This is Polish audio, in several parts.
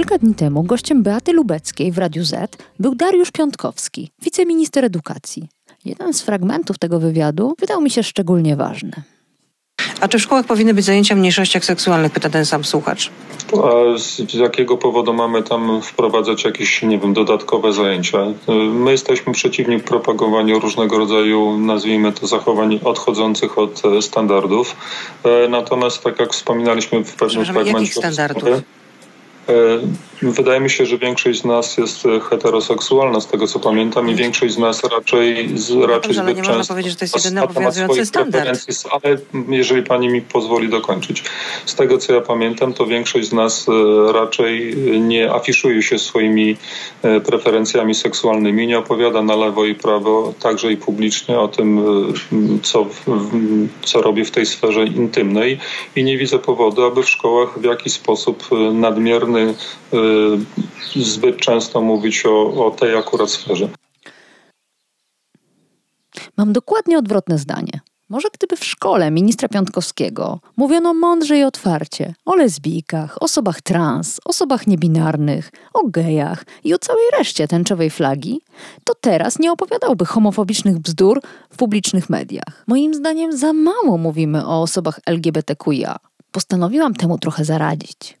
Kilka dni temu gościem Beaty Lubeckiej w Radiu Z był Dariusz Piątkowski, wiceminister edukacji. Jeden z fragmentów tego wywiadu wydał mi się szczególnie ważny. A czy w szkołach powinny być zajęcia o mniejszościach seksualnych, pyta ten sam słuchacz. A z jakiego powodu mamy tam wprowadzać jakieś, nie wiem, dodatkowe zajęcia? My jesteśmy przeciwni propagowaniu różnego rodzaju, nazwijmy to, zachowań odchodzących od e, standardów. E, natomiast, tak jak wspominaliśmy w pewnym fragmencie... Jakich standardów? E, wydaje mi się, że większość z nas jest heteroseksualna, z tego co pamiętam, i większość z nas raczej, z, raczej Dobrze, ale nie można powiedzieć, że to jest jedyny obowiązujący standard. Ale jeżeli pani mi pozwoli dokończyć. Z tego co ja pamiętam, to większość z nas e, raczej nie afiszuje się swoimi e, preferencjami seksualnymi, nie opowiada na lewo i prawo, także i publicznie o tym, e, co, co robi w tej sferze intymnej i nie widzę powodu, aby w szkołach w jakiś sposób e, nadmierny e, zbyt często mówić o, o tej akurat sferze. Mam dokładnie odwrotne zdanie. Może gdyby w szkole ministra Piątkowskiego mówiono mądrze i otwarcie o lesbijkach, osobach trans, osobach niebinarnych, o gejach i o całej reszcie tęczowej flagi, to teraz nie opowiadałby homofobicznych bzdur w publicznych mediach. Moim zdaniem za mało mówimy o osobach LGBTQIA. Postanowiłam temu trochę zaradzić.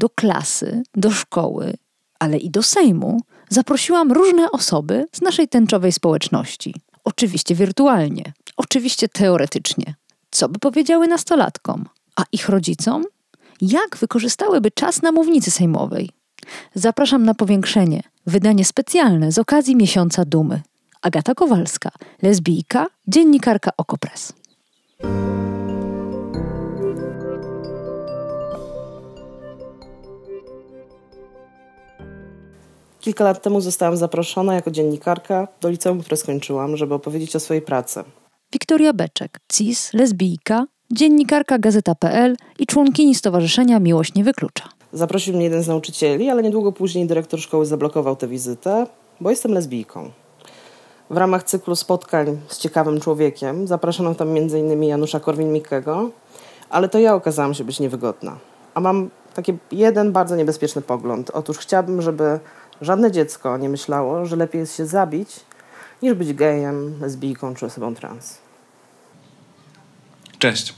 Do klasy, do szkoły, ale i do Sejmu zaprosiłam różne osoby z naszej tęczowej społeczności. Oczywiście wirtualnie, oczywiście teoretycznie. Co by powiedziały nastolatkom, a ich rodzicom? Jak wykorzystałyby czas na mównicy sejmowej? Zapraszam na powiększenie, wydanie specjalne z okazji Miesiąca Dumy. Agata Kowalska, lesbijka, dziennikarka Okopres. Kilka lat temu zostałam zaproszona jako dziennikarka do liceum, które skończyłam, żeby opowiedzieć o swojej pracy. Wiktoria Beczek, cis, lesbijka, dziennikarka Gazeta.pl i członkini Stowarzyszenia Miłość Nie Wyklucza. Zaprosił mnie jeden z nauczycieli, ale niedługo później dyrektor szkoły zablokował tę wizytę, bo jestem lesbijką. W ramach cyklu spotkań z ciekawym człowiekiem zaproszono tam m.in. Janusza Korwin-Mikkego, ale to ja okazałam się być niewygodna. A mam taki jeden bardzo niebezpieczny pogląd. Otóż chciałabym, żeby żadne dziecko nie myślało, że lepiej jest się zabić, niż być gejem, lesbijką czy osobą trans. Cześć.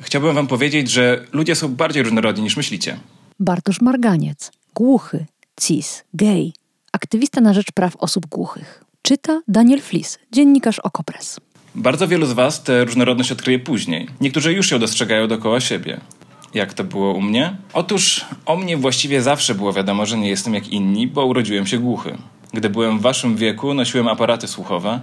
Chciałbym Wam powiedzieć, że ludzie są bardziej różnorodni niż myślicie. Bartosz Marganiec, głuchy, cis, gej, aktywista na rzecz praw osób głuchych. Czyta Daniel Flis, dziennikarz Okopres. Bardzo wielu z Was tę różnorodność odkryje później. Niektórzy już ją dostrzegają dookoła siebie. Jak to było u mnie? Otóż o mnie właściwie zawsze było wiadomo, że nie jestem jak inni, bo urodziłem się głuchy. Gdy byłem w Waszym wieku, nosiłem aparaty słuchowe.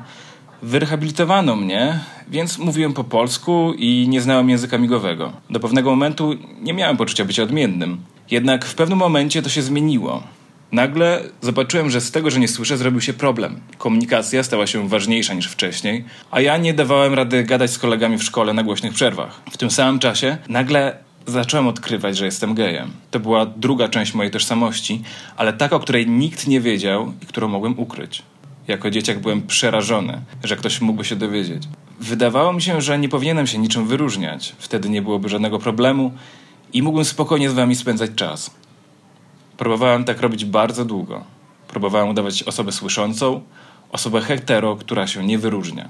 Wyrehabilitowano mnie, więc mówiłem po polsku i nie znałem języka migowego. Do pewnego momentu nie miałem poczucia bycia odmiennym. Jednak w pewnym momencie to się zmieniło. Nagle zobaczyłem, że z tego, że nie słyszę, zrobił się problem. Komunikacja stała się ważniejsza niż wcześniej, a ja nie dawałem rady gadać z kolegami w szkole na głośnych przerwach. W tym samym czasie nagle zacząłem odkrywać, że jestem gejem. To była druga część mojej tożsamości, ale taka, o której nikt nie wiedział i którą mogłem ukryć. Jako dzieciak byłem przerażony, że ktoś mógłby się dowiedzieć. Wydawało mi się, że nie powinienem się niczym wyróżniać. Wtedy nie byłoby żadnego problemu i mógłbym spokojnie z wami spędzać czas. Próbowałem tak robić bardzo długo. Próbowałem udawać osobę słyszącą, osobę hetero, która się nie wyróżnia.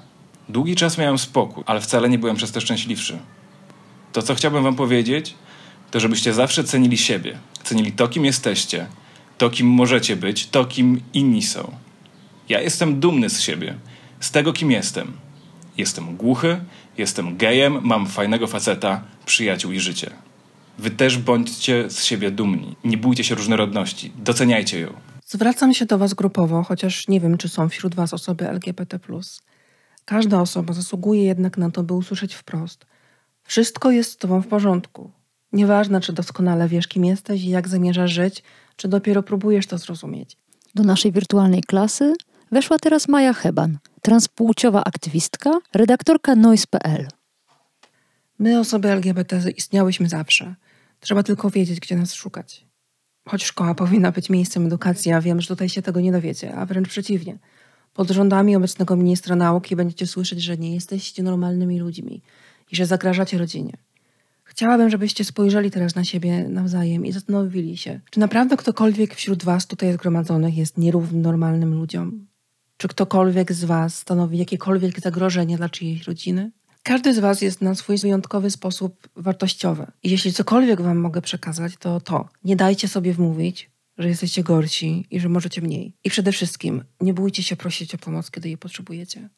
Długi czas miałem spokój, ale wcale nie byłem przez to szczęśliwszy. To, co chciałbym wam powiedzieć, to żebyście zawsze cenili siebie. Cenili to, kim jesteście, to, kim możecie być, to, kim inni są. Ja jestem dumny z siebie, z tego, kim jestem. Jestem głuchy, jestem gejem, mam fajnego faceta, przyjaciół i życie. Wy też bądźcie z siebie dumni. Nie bójcie się różnorodności, doceniajcie ją. Zwracam się do Was grupowo, chociaż nie wiem, czy są wśród Was osoby LGBT. Każda osoba zasługuje jednak na to, by usłyszeć wprost: Wszystko jest z Tobą w porządku. Nieważne, czy doskonale wiesz, kim jesteś i jak zamierzasz żyć, czy dopiero próbujesz to zrozumieć. Do naszej wirtualnej klasy weszła teraz Maja Heban, transpłciowa aktywistka, redaktorka Noise.pl. My, osoby LGBT, istniałyśmy zawsze. Trzeba tylko wiedzieć, gdzie nas szukać. Choć szkoła powinna być miejscem edukacji, ja wiem, że tutaj się tego nie dowiecie, a wręcz przeciwnie. Pod rządami obecnego ministra nauki będziecie słyszeć, że nie jesteście normalnymi ludźmi i że zagrażacie rodzinie. Chciałabym, żebyście spojrzeli teraz na siebie nawzajem i zastanowili się, czy naprawdę ktokolwiek wśród was tutaj zgromadzonych jest nierówny normalnym ludziom? Czy ktokolwiek z was stanowi jakiekolwiek zagrożenie dla czyjejś rodziny? Każdy z was jest na swój wyjątkowy sposób wartościowy. I jeśli cokolwiek wam mogę przekazać, to to. Nie dajcie sobie wmówić, że jesteście gorsi i że możecie mniej. I przede wszystkim nie bójcie się prosić o pomoc, kiedy jej potrzebujecie.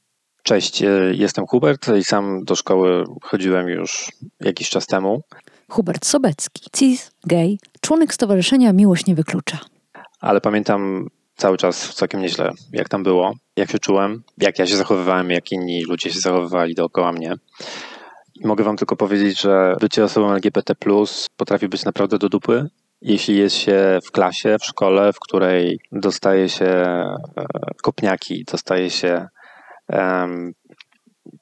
Cześć, e, jestem Hubert i sam do szkoły chodziłem już jakiś czas temu, Hubert Sobecki, cis, gay, członek Stowarzyszenia Miłość Nie Wyklucza. ale pamiętam cały czas całkiem nieźle, jak tam było, jak się czułem, jak ja się zachowywałem, jak inni ludzie się zachowywali dookoła mnie. I mogę wam tylko powiedzieć, że bycie osobą LGBT potrafi być naprawdę do dupy, jeśli jest się w klasie, w szkole, w której dostaje się e, kopniaki, dostaje się em,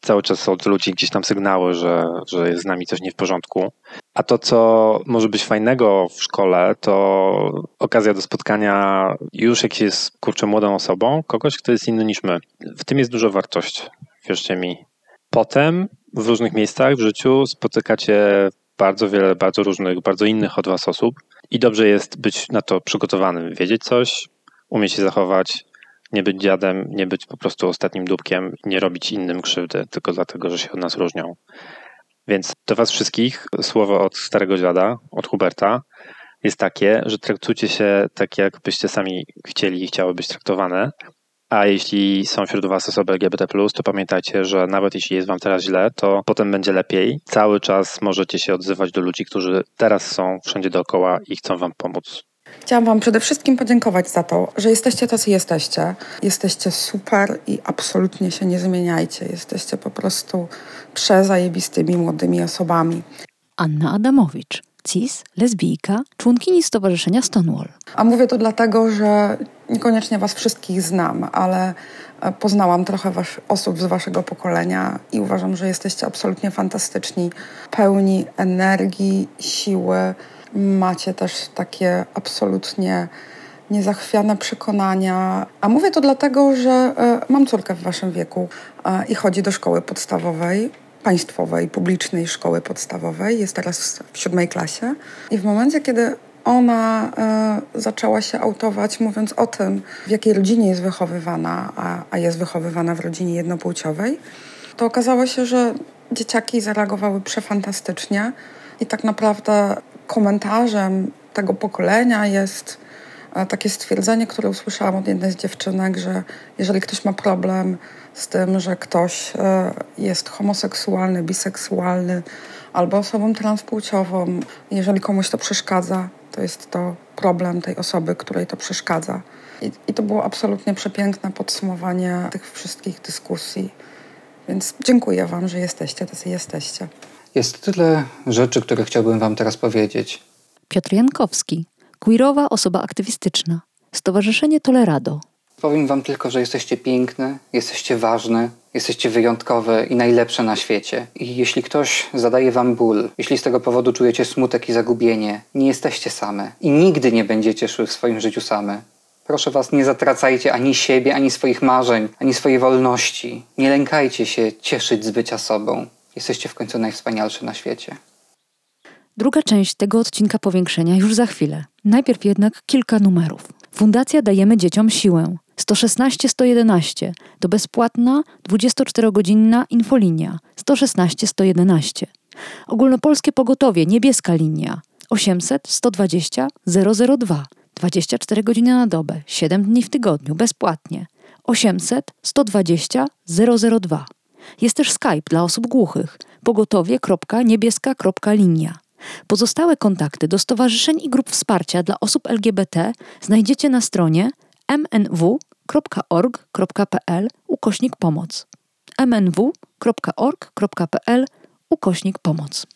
cały czas od ludzi gdzieś tam sygnały, że, że jest z nami coś nie w porządku. A to, co może być fajnego w szkole, to okazja do spotkania już jak się jest kurczę młodą osobą, kogoś, kto jest inny niż my. W tym jest dużo wartość, wierzcie mi. Potem w różnych miejscach w życiu spotykacie bardzo wiele, bardzo różnych, bardzo innych od was osób i dobrze jest być na to przygotowanym, wiedzieć coś, umieć się zachować, nie być dziadem, nie być po prostu ostatnim dupkiem, nie robić innym krzywdy tylko dlatego, że się od nas różnią. Więc do Was wszystkich słowo od starego dziada, od Huberta, jest takie, że traktujcie się tak, jakbyście sami chcieli i chciały być traktowane. A jeśli są wśród Was osoby LGBT, to pamiętajcie, że nawet jeśli jest Wam teraz źle, to potem będzie lepiej. Cały czas możecie się odzywać do ludzi, którzy teraz są wszędzie dookoła i chcą Wam pomóc. Chciałam Wam przede wszystkim podziękować za to, że jesteście tacy jesteście. Jesteście super i absolutnie się nie zmieniajcie. Jesteście po prostu przezajebistymi młodymi osobami. Anna Adamowicz, cis, lesbijka, członkini Stowarzyszenia Stonewall. A mówię to dlatego, że niekoniecznie Was wszystkich znam, ale e, poznałam trochę was, osób z Waszego pokolenia i uważam, że jesteście absolutnie fantastyczni, pełni energii, siły. Macie też takie absolutnie niezachwiane przekonania. A mówię to dlatego, że e, mam córkę w Waszym wieku e, i chodzi do szkoły podstawowej państwowej, publicznej szkoły podstawowej. Jest teraz w siódmej klasie. I w momencie, kiedy ona e, zaczęła się autować, mówiąc o tym, w jakiej rodzinie jest wychowywana, a, a jest wychowywana w rodzinie jednopłciowej, to okazało się, że dzieciaki zareagowały przefantastycznie i tak naprawdę komentarzem tego pokolenia jest e, takie stwierdzenie, które usłyszałam od jednej z dziewczynek, że jeżeli ktoś ma problem z tym, że ktoś e, jest homoseksualny, biseksualny albo osobą transpłciową, jeżeli komuś to przeszkadza, to jest to problem tej osoby, której to przeszkadza. I, I, to było absolutnie przepiękne podsumowanie tych wszystkich dyskusji. Więc dziękuję Wam, że jesteście, tacy jesteście. Jest tyle rzeczy, które chciałbym Wam teraz powiedzieć. Piotr Jankowski, queerowa osoba aktywistyczna, Stowarzyszenie Tolerado. Powiem Wam tylko, że jesteście piękne, jesteście ważne, jesteście wyjątkowe i najlepsze na świecie. I jeśli ktoś zadaje Wam ból, jeśli z tego powodu czujecie smutek i zagubienie, nie jesteście same i nigdy nie będziecie szły w swoim życiu same. Proszę Was, nie zatracajcie ani siebie, ani swoich marzeń, ani swojej wolności. Nie lękajcie się cieszyć z bycia sobą. Jesteście w końcu najwspanialsze na świecie. Druga część tego odcinka powiększenia już za chwilę. Najpierw jednak kilka numerów. Fundacja Dajemy Dzieciom Siłę. 116 111 to bezpłatna 24-godzinna infolinia 116 111. Ogólnopolskie pogotowie Niebieska Linia 800 120 002 24 godziny na dobę, 7 dni w tygodniu, bezpłatnie 800 120 002. Jest też Skype dla osób głuchych pogotowie.niebieska.linia. Pozostałe kontakty do stowarzyszeń i grup wsparcia dla osób LGBT znajdziecie na stronie mnw.org.pl ukośnik pomoc. mnw.org.pl ukośnik pomoc.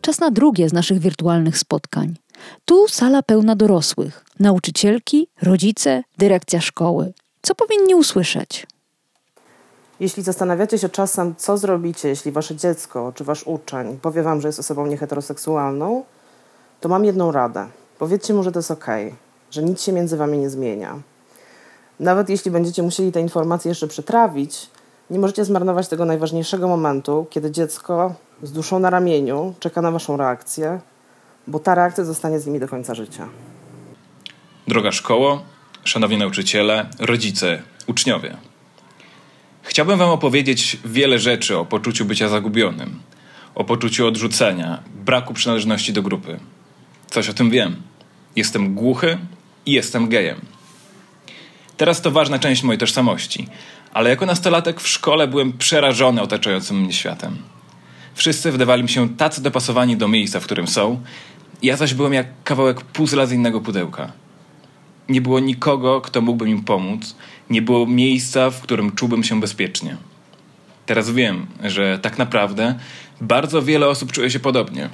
Czas na drugie z naszych wirtualnych spotkań. Tu sala pełna dorosłych, nauczycielki, rodzice, dyrekcja szkoły. Co powinni usłyszeć? Jeśli zastanawiacie się czasem, co zrobicie, jeśli wasze dziecko czy wasz uczeń powie wam, że jest osobą nieheteroseksualną, to mam jedną radę. Powiedzcie mu, że to jest okay, że nic się między wami nie zmienia. Nawet jeśli będziecie musieli te informacje jeszcze przetrawić, nie możecie zmarnować tego najważniejszego momentu, kiedy dziecko z duszą na ramieniu czeka na waszą reakcję, bo ta reakcja zostanie z nimi do końca życia. Droga szkoło, szanowni nauczyciele, rodzice, uczniowie. Chciałbym Wam opowiedzieć wiele rzeczy o poczuciu bycia zagubionym, o poczuciu odrzucenia, braku przynależności do grupy. Coś o tym wiem. Jestem głuchy i jestem gejem. Teraz to ważna część mojej tożsamości, ale jako nastolatek w szkole byłem przerażony otaczającym mnie światem. Wszyscy wydawali mi się tacy dopasowani do miejsca, w którym są, ja zaś byłem jak kawałek puzla z innego pudełka. Nie było nikogo, kto mógłby mi pomóc, nie było miejsca, w którym czułbym się bezpiecznie. Teraz wiem, że tak naprawdę bardzo wiele osób czuje się podobnie.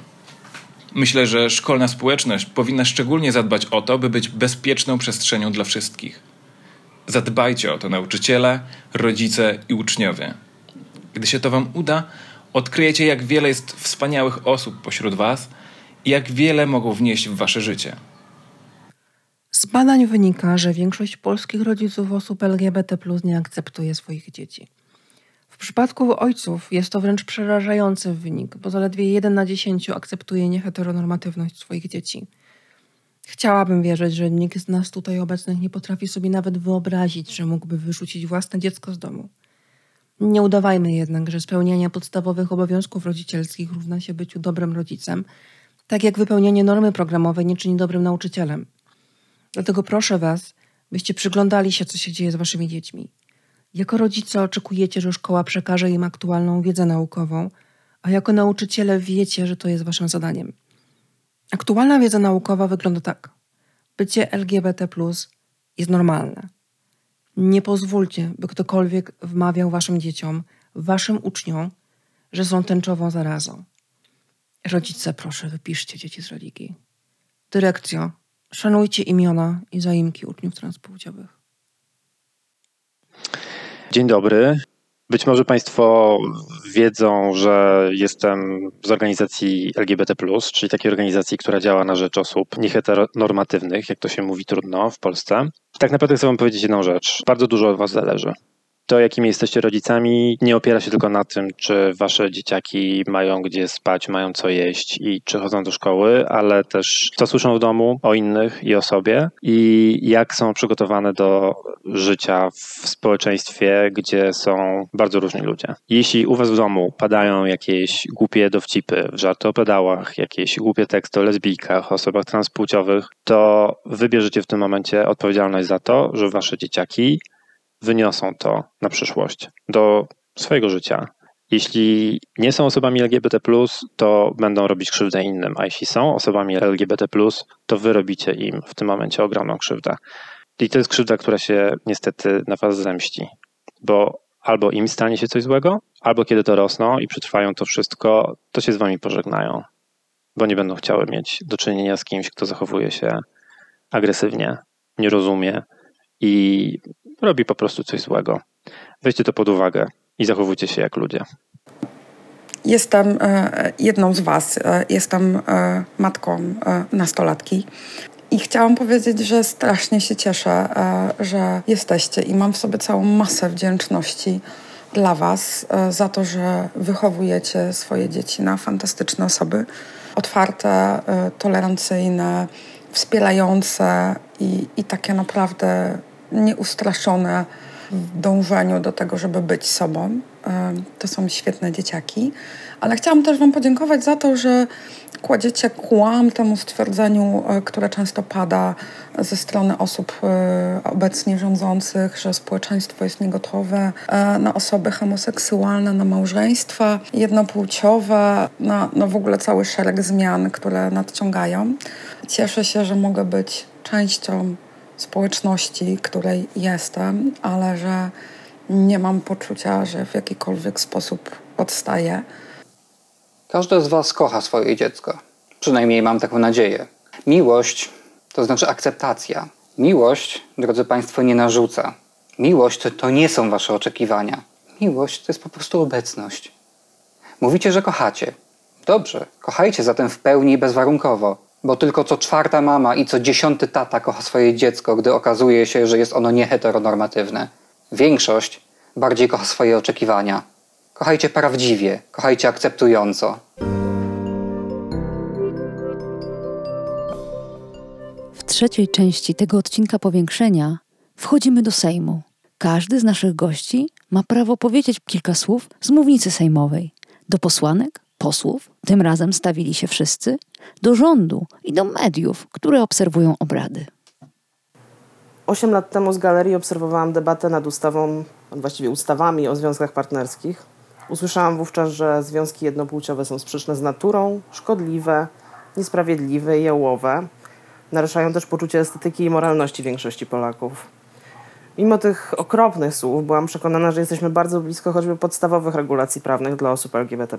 Myślę, że szkolna społeczność powinna szczególnie zadbać o to, by być bezpieczną przestrzenią dla wszystkich. Zadbajcie o to nauczyciele, rodzice i uczniowie. Gdy się to Wam uda, odkryjecie, jak wiele jest wspaniałych osób pośród Was i jak wiele mogą wnieść w Wasze życie. Z badań wynika, że większość polskich rodziców osób LGBT nie akceptuje swoich dzieci. W przypadku ojców jest to wręcz przerażający wynik, bo zaledwie 1 na 10 akceptuje nieheteronormatywność swoich dzieci. Chciałabym wierzyć, że nikt z nas tutaj obecnych nie potrafi sobie nawet wyobrazić, że mógłby wyrzucić własne dziecko z domu. Nie udawajmy jednak, że spełnianie podstawowych obowiązków rodzicielskich równa się byciu dobrym rodzicem, tak jak wypełnianie normy programowej nie czyni dobrym nauczycielem. Dlatego proszę Was, byście przyglądali się, co się dzieje z Waszymi dziećmi. Jako rodzice oczekujecie, że szkoła przekaże im aktualną wiedzę naukową, a jako nauczyciele wiecie, że to jest Waszym zadaniem. Aktualna wiedza naukowa wygląda tak. Bycie LGBT jest normalne. Nie pozwólcie, by ktokolwiek wmawiał Waszym dzieciom, Waszym uczniom, że są tęczową zarazą. Rodzice, proszę, wypiszcie dzieci z religii. Dyrekcjo, szanujcie imiona i zaimki uczniów transpłciowych. Dzień dobry. Być może Państwo wiedzą, że jestem z organizacji LGBT, czyli takiej organizacji, która działa na rzecz osób nieheteronormatywnych, jak to się mówi trudno w Polsce. Tak naprawdę chcę Wam powiedzieć jedną rzecz. Bardzo dużo od Was zależy to, jakimi jesteście rodzicami, nie opiera się tylko na tym, czy wasze dzieciaki mają gdzie spać, mają co jeść i czy chodzą do szkoły, ale też co słyszą w domu o innych i o sobie i jak są przygotowane do życia w społeczeństwie, gdzie są bardzo różni ludzie. Jeśli u was w domu padają jakieś głupie dowcipy, żarty o pedałach, jakieś głupie teksty o lesbijkach, osobach transpłciowych, to wybierzecie w tym momencie odpowiedzialność za to, że wasze dzieciaki wyniosą to na przyszłość do swojego życia. Jeśli nie są osobami LGBT, to będą robić krzywdę innym, a jeśli są osobami LGBT, to wy robicie im w tym momencie ogromną krzywdę. I to jest krzywda, która się niestety na was zemści, bo albo im stanie się coś złego, albo kiedy dorosną i przetrwają to wszystko, to się z wami pożegnają, bo nie będą chciały mieć do czynienia z kimś, kto zachowuje się agresywnie, nie rozumie i robi po prostu coś złego. Weźcie to pod uwagę i zachowujcie się jak ludzie. Jestem e, jedną z Was. E, jestem e, matką nastolatki. I chciałam powiedzieć, że strasznie się cieszę, że jesteście i mam w sobie całą masę wdzięczności dla Was za to, że wychowujecie swoje dzieci na fantastyczne osoby, otwarte, tolerancyjne, wspierające i, i takie naprawdę nieustraszone w dążeniu do tego, żeby być sobą. To są świetne dzieciaki. Ale chciałam też Wam podziękować za to, że kładziecie kłam temu stwierdzeniu, e, które często pada ze strony osób e, obecnie rządzących, że społeczeństwo jest niegotowe e, na osoby homoseksualne, na małżeństwa jednopłciowe, na, na w ogóle cały szereg zmian, które nadciągają. Cieszę się, że mogę być częścią społeczności, której jestem, ale że nie mam poczucia, że w jakikolwiek sposób odstaję. Każdy z Was kocha swoje dziecko. Przynajmniej mam taką nadzieję. Miłość to znaczy akceptacja. Miłość, drodzy Państwo, nie narzuca. Miłość to, nie są Wasze oczekiwania. Miłość to jest po prostu obecność. Mówicie, że kochacie. Dobrze, kochajcie zatem w pełni i bezwarunkowo, bo tylko co czwarta mama i co dziesiąty tata kocha swoje dziecko, gdy okazuje się, że jest ono nieheteronormatywne. Większość bardziej kocha swoje oczekiwania. Kochajcie prawdziwie, kochajcie akceptująco. W trzeciej części tego odcinka powiększenia wchodzimy do Sejmu. Każdy z naszych gości ma prawo powiedzieć kilka słów z mównicy sejmowej. Do posłanek, posłów, tym razem stawili się wszyscy, do rządu i do mediów, które obserwują obrady. Osiem lat temu z galerii obserwowałam debatę nad ustawą, właściwie ustawami o związkach partnerskich. Usłyszałam wówczas, że związki jednopłciowe są sprzeczne z naturą, szkodliwe, niesprawiedliwe i jałowe. Naruszają też poczucie estetyki i moralności większości Polaków. Mimo tych okropnych słów byłam przekonana, że jesteśmy bardzo blisko choćby podstawowych regulacji prawnych dla osób LGBT.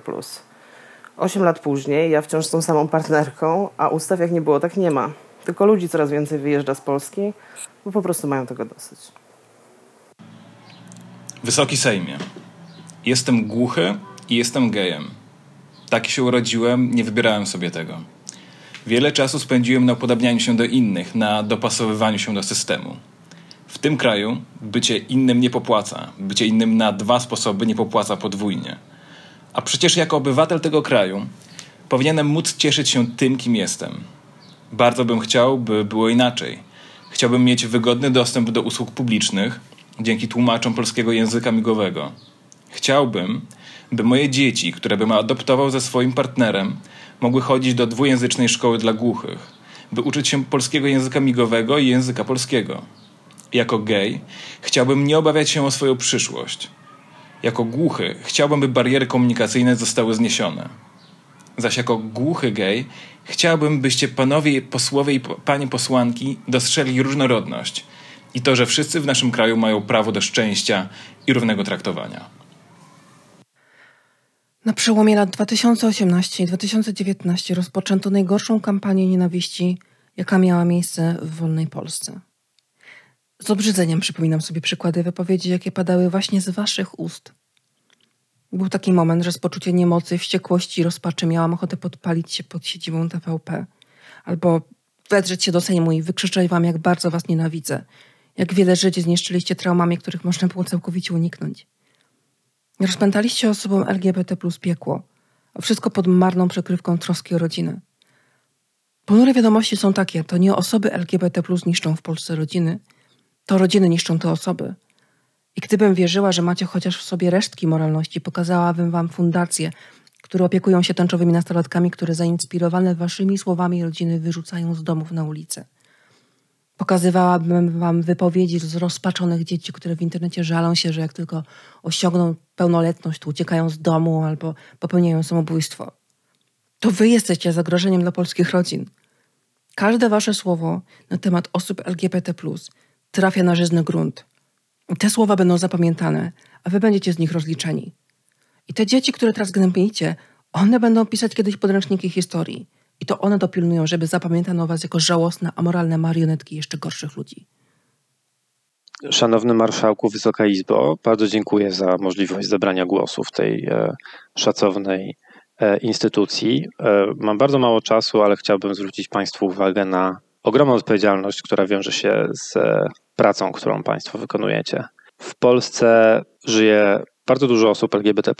Osiem lat później ja wciąż z tą samą partnerką, a ustaw jak nie było, tak nie ma. Tylko ludzi coraz więcej wyjeżdża z Polski, bo po prostu mają tego dosyć. Wysoki Sejmie, jestem głuchy i jestem gejem. Tak się urodziłem, nie wybierałem sobie tego. Wiele czasu spędziłem na upodabnianiu się do innych, na dopasowywaniu się do systemu. W tym kraju bycie innym nie popłaca, bycie innym na dwa sposoby nie popłaca podwójnie. A przecież jako obywatel tego kraju powinienem móc cieszyć się tym, kim jestem. Bardzo bym chciał, by było inaczej. Chciałbym mieć wygodny dostęp do usług publicznych dzięki tłumaczom polskiego języka migowego. Chciałbym, by moje dzieci, które bym adoptował ze swoim partnerem, mogły chodzić do dwujęzycznej szkoły dla głuchych, by uczyć się polskiego języka migowego i języka polskiego. Jako gej chciałbym nie obawiać się o swoją przyszłość. Jako głuchy chciałbym, by bariery komunikacyjne zostały zniesione. Zaś jako głuchy gej chciałbym, byście panowie posłowie i panie posłanki dostrzegli różnorodność i to, że wszyscy w naszym kraju mają prawo do szczęścia i równego traktowania. Na przełomie lat 2018 i 2019 rozpoczęto najgorszą kampanię nienawiści, jaka miała miejsce w wolnej Polsce. Z obrzydzeniem przypominam sobie przykłady wypowiedzi, jakie padały właśnie z waszych ust. Był taki moment, że z poczucia niemocy, wściekłości i rozpaczy miałam ochotę podpalić się pod siedzibą TVP. Albo wedrzeć się do Sejmu i wykrzyczeć wam, jak bardzo was nienawidzę. Jak wiele żyć zniszczyliście traumami, których można było całkowicie uniknąć. Rozpętaliście osobom LGBT plus piekło, a wszystko pod marną przykrywką troski o rodzinę. Ponure wiadomości są takie, to nie osoby LGBT plus niszczą w Polsce rodziny, to rodziny niszczą te osoby. I gdybym wierzyła, że macie chociaż w sobie resztki moralności, pokazałabym wam fundacje, które opiekują się tęczowymi nastolatkami, które zainspirowane waszymi słowami rodziny wyrzucają z domów na ulicę. Pokazywałabym wam wypowiedzi z rozpaczonych dzieci, które w internecie żalą się, że jak tylko osiągną pełnoletność, to uciekają z domu albo popełniają samobójstwo. To wy jesteście zagrożeniem dla polskich rodzin. Każde wasze słowo na temat osób LGBT trafia na żyzny grunt. Te słowa będą zapamiętane, a wy będziecie z nich rozliczeni. I te dzieci, które teraz gnębicie, one będą pisać kiedyś podręczniki historii. I to one dopilnują, żeby zapamiętano was jako żałosne, amoralne marionetki jeszcze gorszych ludzi. Szanowny Marszałku, Wysoka Izbo, bardzo dziękuję za możliwość zabrania głosu w tej e, szacownej e, instytucji. E, mam bardzo mało czasu, ale chciałbym zwrócić Państwu uwagę na ogromną odpowiedzialność, która wiąże się z e, pracą, którą Państwo wykonujecie. W Polsce żyje bardzo dużo osób LGBT,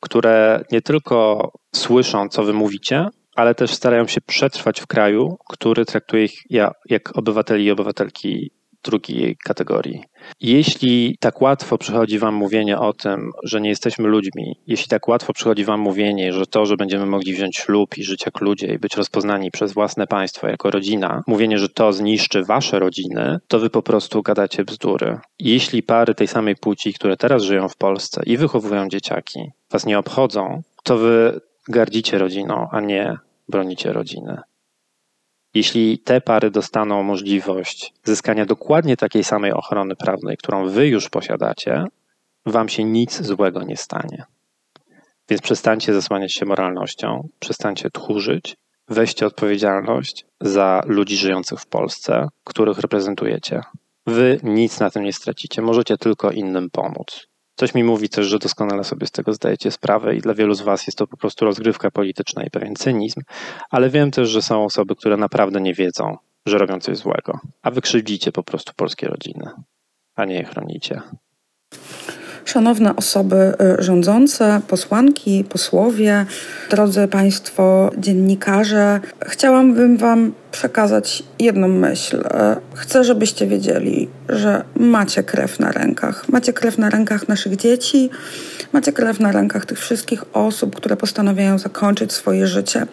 które nie tylko słyszą, co Wy mówicie, ale też starają się przetrwać w kraju, który traktuje ich jak obywateli i obywatelki drugiej kategorii. Jeśli tak łatwo przychodzi Wam mówienie o tym, że nie jesteśmy ludźmi, jeśli tak łatwo przychodzi Wam mówienie, że to, że będziemy mogli wziąć ślub i żyć jak ludzie i być rozpoznani przez własne państwo jako rodzina, mówienie, że to zniszczy Wasze rodziny, to Wy po prostu gadacie bzdury. Jeśli pary tej samej płci, które teraz żyją w Polsce i wychowują dzieciaki, Was nie obchodzą, to Wy gardzicie rodziną, a nie bronicie rodziny. Jeśli te pary dostaną możliwość zyskania dokładnie takiej samej ochrony prawnej, którą wy już posiadacie, wam się nic złego nie stanie. Więc przestańcie zasłaniać się moralnością, przestańcie tchórzyć, weźcie odpowiedzialność za ludzi żyjących w Polsce, których reprezentujecie. Wy nic na tym nie stracicie, możecie tylko innym pomóc. Coś mi mówi też, że doskonale sobie z tego zdajecie sprawę i dla wielu z Was jest to po prostu rozgrywka polityczna i pewien cynizm, ale wiem też, że są osoby, które naprawdę nie wiedzą, że robią coś złego, a wy krzywdzicie po prostu polskie rodziny, a nie je chronicie. Szanowne osoby y, rządzące, posłanki, posłowie, drodzy Państwo dziennikarze, chciałabym Wam przekazać jedną myśl. Y, Chcę, żebyście wiedzieli, że macie krew na rękach. Macie krew na rękach naszych dzieci, macie krew na rękach tych wszystkich osób, które postanawiają zakończyć swoje życie,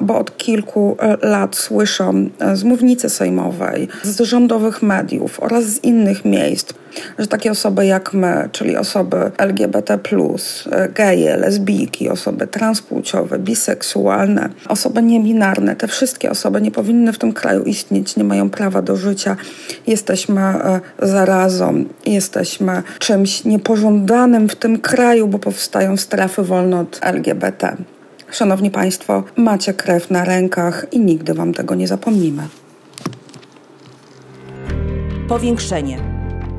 bo od kilku y, lat słyszą z mównicy sejmowej, z rządowych mediów oraz z innych miejsc, że takie osoby jak my, czyli osoby LGBT, geje, lesbijki, osoby transpłciowe, biseksualne, osoby niebinarne, te wszystkie osoby nie powinny w tym kraju istnieć, nie mają prawa do życia. Jesteśmy e, zarazą, jesteśmy czymś niepożądanym w tym kraju, bo powstają strefy wolne od LGBT. Szanowni Państwo, macie krew na rękach i nigdy Wam tego nie zapomnimy. Powiększenie.